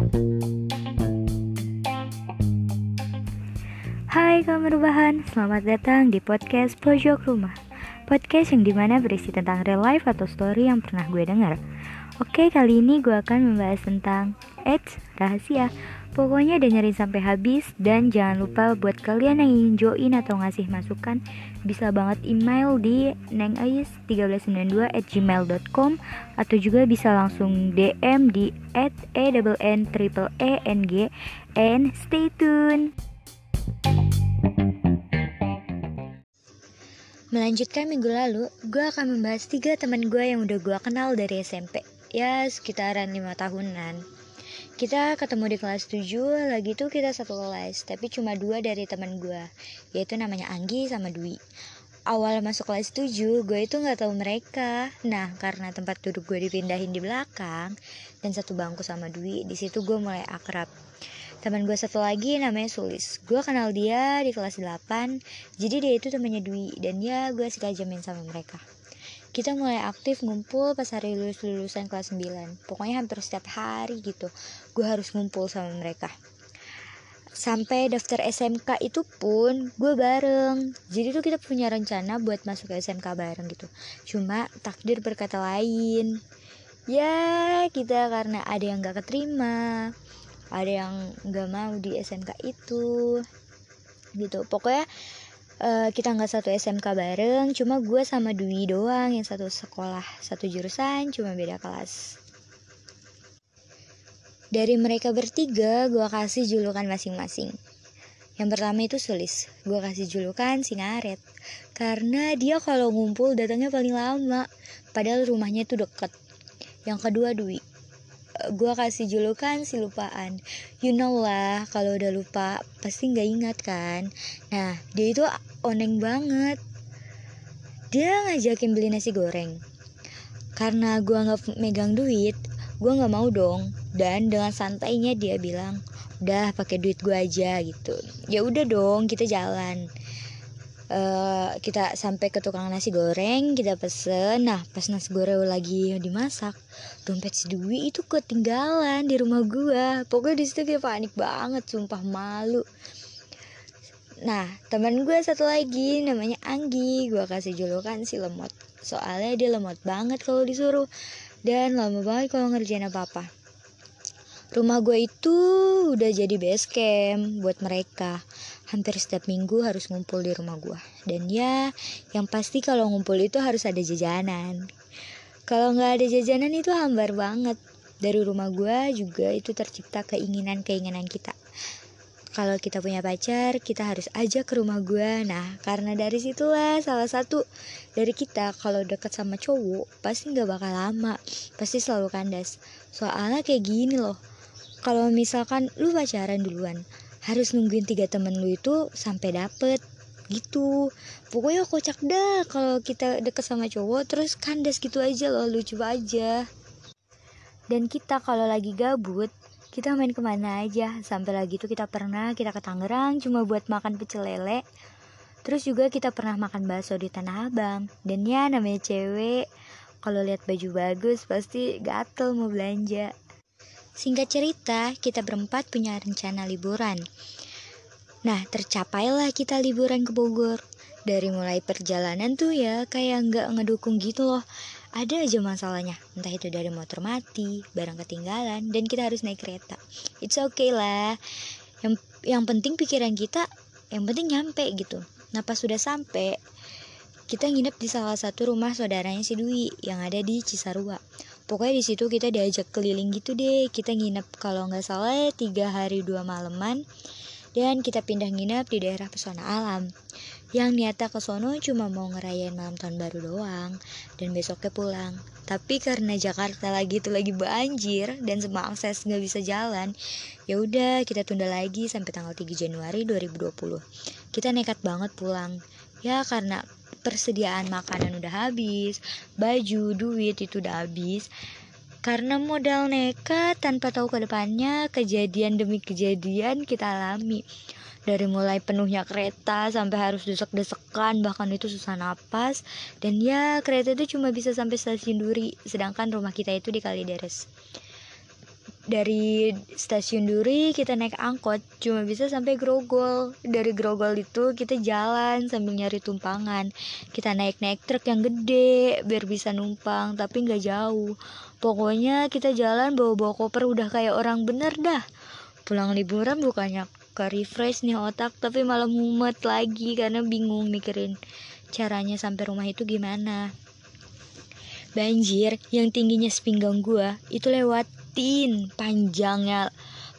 Hai kaum rebahan, selamat datang di podcast Pojok Rumah. Podcast yang di mana berisi tentang real life atau story yang pernah gue dengar. Oke, kali ini gue akan membahas tentang Eits, rahasia Pokoknya dengerin sampai habis dan jangan lupa buat kalian yang ingin join atau ngasih masukan bisa banget email di nengais1392 at gmail.com atau juga bisa langsung DM di at e n triple e n g and stay tune. Melanjutkan minggu lalu, gue akan membahas tiga teman gue yang udah gue kenal dari SMP. Ya, sekitaran lima tahunan. Kita ketemu di kelas 7, lagi tuh kita satu kelas, tapi cuma dua dari teman gue, yaitu namanya Anggi sama Dwi. Awal masuk kelas 7, gue itu gak tahu mereka. Nah, karena tempat duduk gue dipindahin di belakang, dan satu bangku sama Dwi, di situ gue mulai akrab. Teman gue satu lagi namanya Sulis. Gue kenal dia di kelas 8, jadi dia itu temannya Dwi, dan ya gue suka jamin sama mereka kita mulai aktif ngumpul pas hari lulus lulusan kelas 9 pokoknya hampir setiap hari gitu gue harus ngumpul sama mereka. Sampai daftar SMK itu pun gue bareng. Jadi tuh kita punya rencana buat masuk SMK bareng gitu. Cuma takdir berkata lain. Ya kita karena ada yang gak keterima ada yang gak mau di SMK itu gitu. Pokoknya uh, kita nggak satu SMK bareng cuma gue sama Dwi doang yang satu sekolah satu jurusan cuma beda kelas. Dari mereka bertiga gue kasih julukan masing-masing. Yang pertama itu Sulis. Gue kasih julukan Singaret karena dia kalau ngumpul datangnya paling lama padahal rumahnya itu deket. Yang kedua Dwi gue kasih julukan si lupaan. You know lah kalau udah lupa pasti nggak ingat kan? Nah dia itu oneng banget. Dia ngajakin beli nasi goreng. Karena gue nggak megang duit gue nggak mau dong. Dan dengan santainya dia bilang udah pakai duit gue aja gitu. Ya udah dong kita jalan uh, kita sampai ke tukang nasi goreng kita pesen. Nah pas nasi goreng lagi dimasak dompet si Dwi itu ketinggalan di rumah gua. Pokoknya di situ kita panik banget sumpah malu. Nah teman gue satu lagi namanya Anggi. Gue kasih julukan si lemot. Soalnya dia lemot banget kalau disuruh. Dan lama banget kalau ngerjain apa apa rumah gue itu udah jadi base camp buat mereka hampir setiap minggu harus ngumpul di rumah gue dan ya yang pasti kalau ngumpul itu harus ada jajanan. Kalau nggak ada jajanan itu hambar banget. Dari rumah gue juga itu tercipta keinginan-keinginan kita. Kalau kita punya pacar kita harus ajak ke rumah gue nah karena dari situlah salah satu dari kita kalau deket sama cowok pasti nggak bakal lama. Pasti selalu kandas. Soalnya kayak gini loh. Kalau misalkan lu pacaran duluan harus nungguin tiga temen lu itu sampai dapet gitu. Pokoknya kocak dah kalau kita deket sama cowok terus kandas gitu aja loh lucu aja. Dan kita kalau lagi gabut kita main ke mana aja. Sampai lagi tuh kita pernah kita ke Tangerang cuma buat makan pecel lele. Terus juga kita pernah makan bakso di Tanah Abang. Dan ya namanya cewek kalau lihat baju bagus pasti gatel mau belanja Singkat cerita, kita berempat punya rencana liburan. Nah, tercapailah kita liburan ke Bogor. Dari mulai perjalanan tuh ya kayak nggak ngedukung gitu loh. Ada aja masalahnya, entah itu dari motor mati, barang ketinggalan, dan kita harus naik kereta. It's okay lah. Yang yang penting pikiran kita, yang penting nyampe gitu. Nah pas sudah sampai, kita nginep di salah satu rumah saudaranya si Dwi yang ada di Cisarua pokoknya di situ kita diajak keliling gitu deh. Kita nginep kalau nggak salah tiga hari dua malaman. Dan kita pindah nginep di daerah pesona alam. Yang niatnya ke sono cuma mau ngerayain malam tahun baru doang dan besoknya pulang. Tapi karena Jakarta lagi itu lagi banjir dan semua akses nggak bisa jalan ya udah kita tunda lagi sampai tanggal 3 Januari 2020 kita nekat banget pulang. Ya karena persediaan makanan udah habis, baju, duit itu udah habis. Karena modal nekat tanpa tahu ke depannya, kejadian demi kejadian kita alami. Dari mulai penuhnya kereta sampai harus desek-desekan, bahkan itu susah napas. Dan ya, kereta itu cuma bisa sampai stasiun Duri, sedangkan rumah kita itu di Kalideres. Dari stasiun Duri kita naik angkot cuma bisa sampai Grogol. Dari Grogol itu kita jalan sambil nyari tumpangan. Kita naik-naik truk yang gede biar bisa numpang tapi nggak jauh. Pokoknya kita jalan bawa-bawa koper udah kayak orang bener dah. Pulang liburan bukannya ke refresh nih otak tapi malah mumet lagi karena bingung mikirin caranya sampai rumah itu gimana. Banjir yang tingginya sepinggang gua itu lewat lewatin panjangnya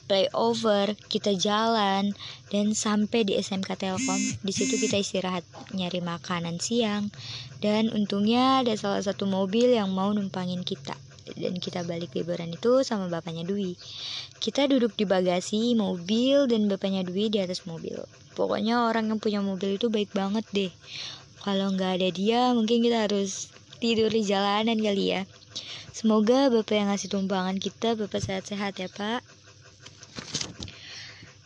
playover kita jalan dan sampai di SMK Telkom. Di situ kita istirahat nyari makanan siang dan untungnya ada salah satu mobil yang mau numpangin kita. Dan kita balik liburan itu sama bapaknya Dwi. Kita duduk di bagasi mobil dan bapaknya Dwi di atas mobil. Pokoknya orang yang punya mobil itu baik banget deh. Kalau nggak ada dia mungkin kita harus tidur di jalanan kali ya Semoga Bapak yang ngasih tumpangan kita Bapak sehat-sehat ya Pak.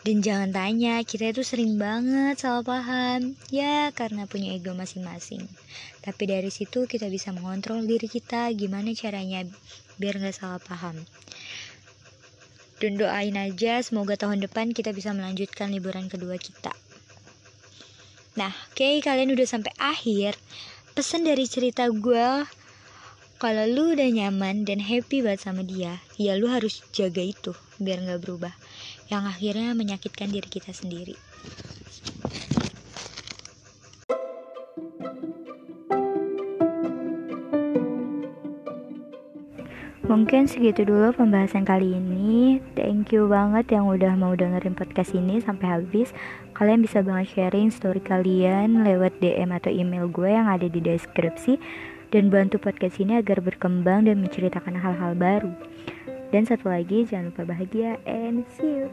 Dan jangan tanya, kita itu sering banget salah paham. Ya, karena punya ego masing-masing. Tapi dari situ kita bisa mengontrol diri kita gimana caranya biar nggak salah paham. Dan doain aja semoga tahun depan kita bisa melanjutkan liburan kedua kita. Nah, oke okay, kalian udah sampai akhir. Pesan dari cerita gue kalau lu udah nyaman dan happy banget sama dia, ya lu harus jaga itu biar nggak berubah. Yang akhirnya menyakitkan diri kita sendiri. Mungkin segitu dulu pembahasan kali ini. Thank you banget yang udah mau dengerin podcast ini sampai habis. Kalian bisa banget sharing story kalian lewat DM atau email gue yang ada di deskripsi dan bantu podcast ini agar berkembang dan menceritakan hal-hal baru. Dan satu lagi, jangan lupa bahagia and see you.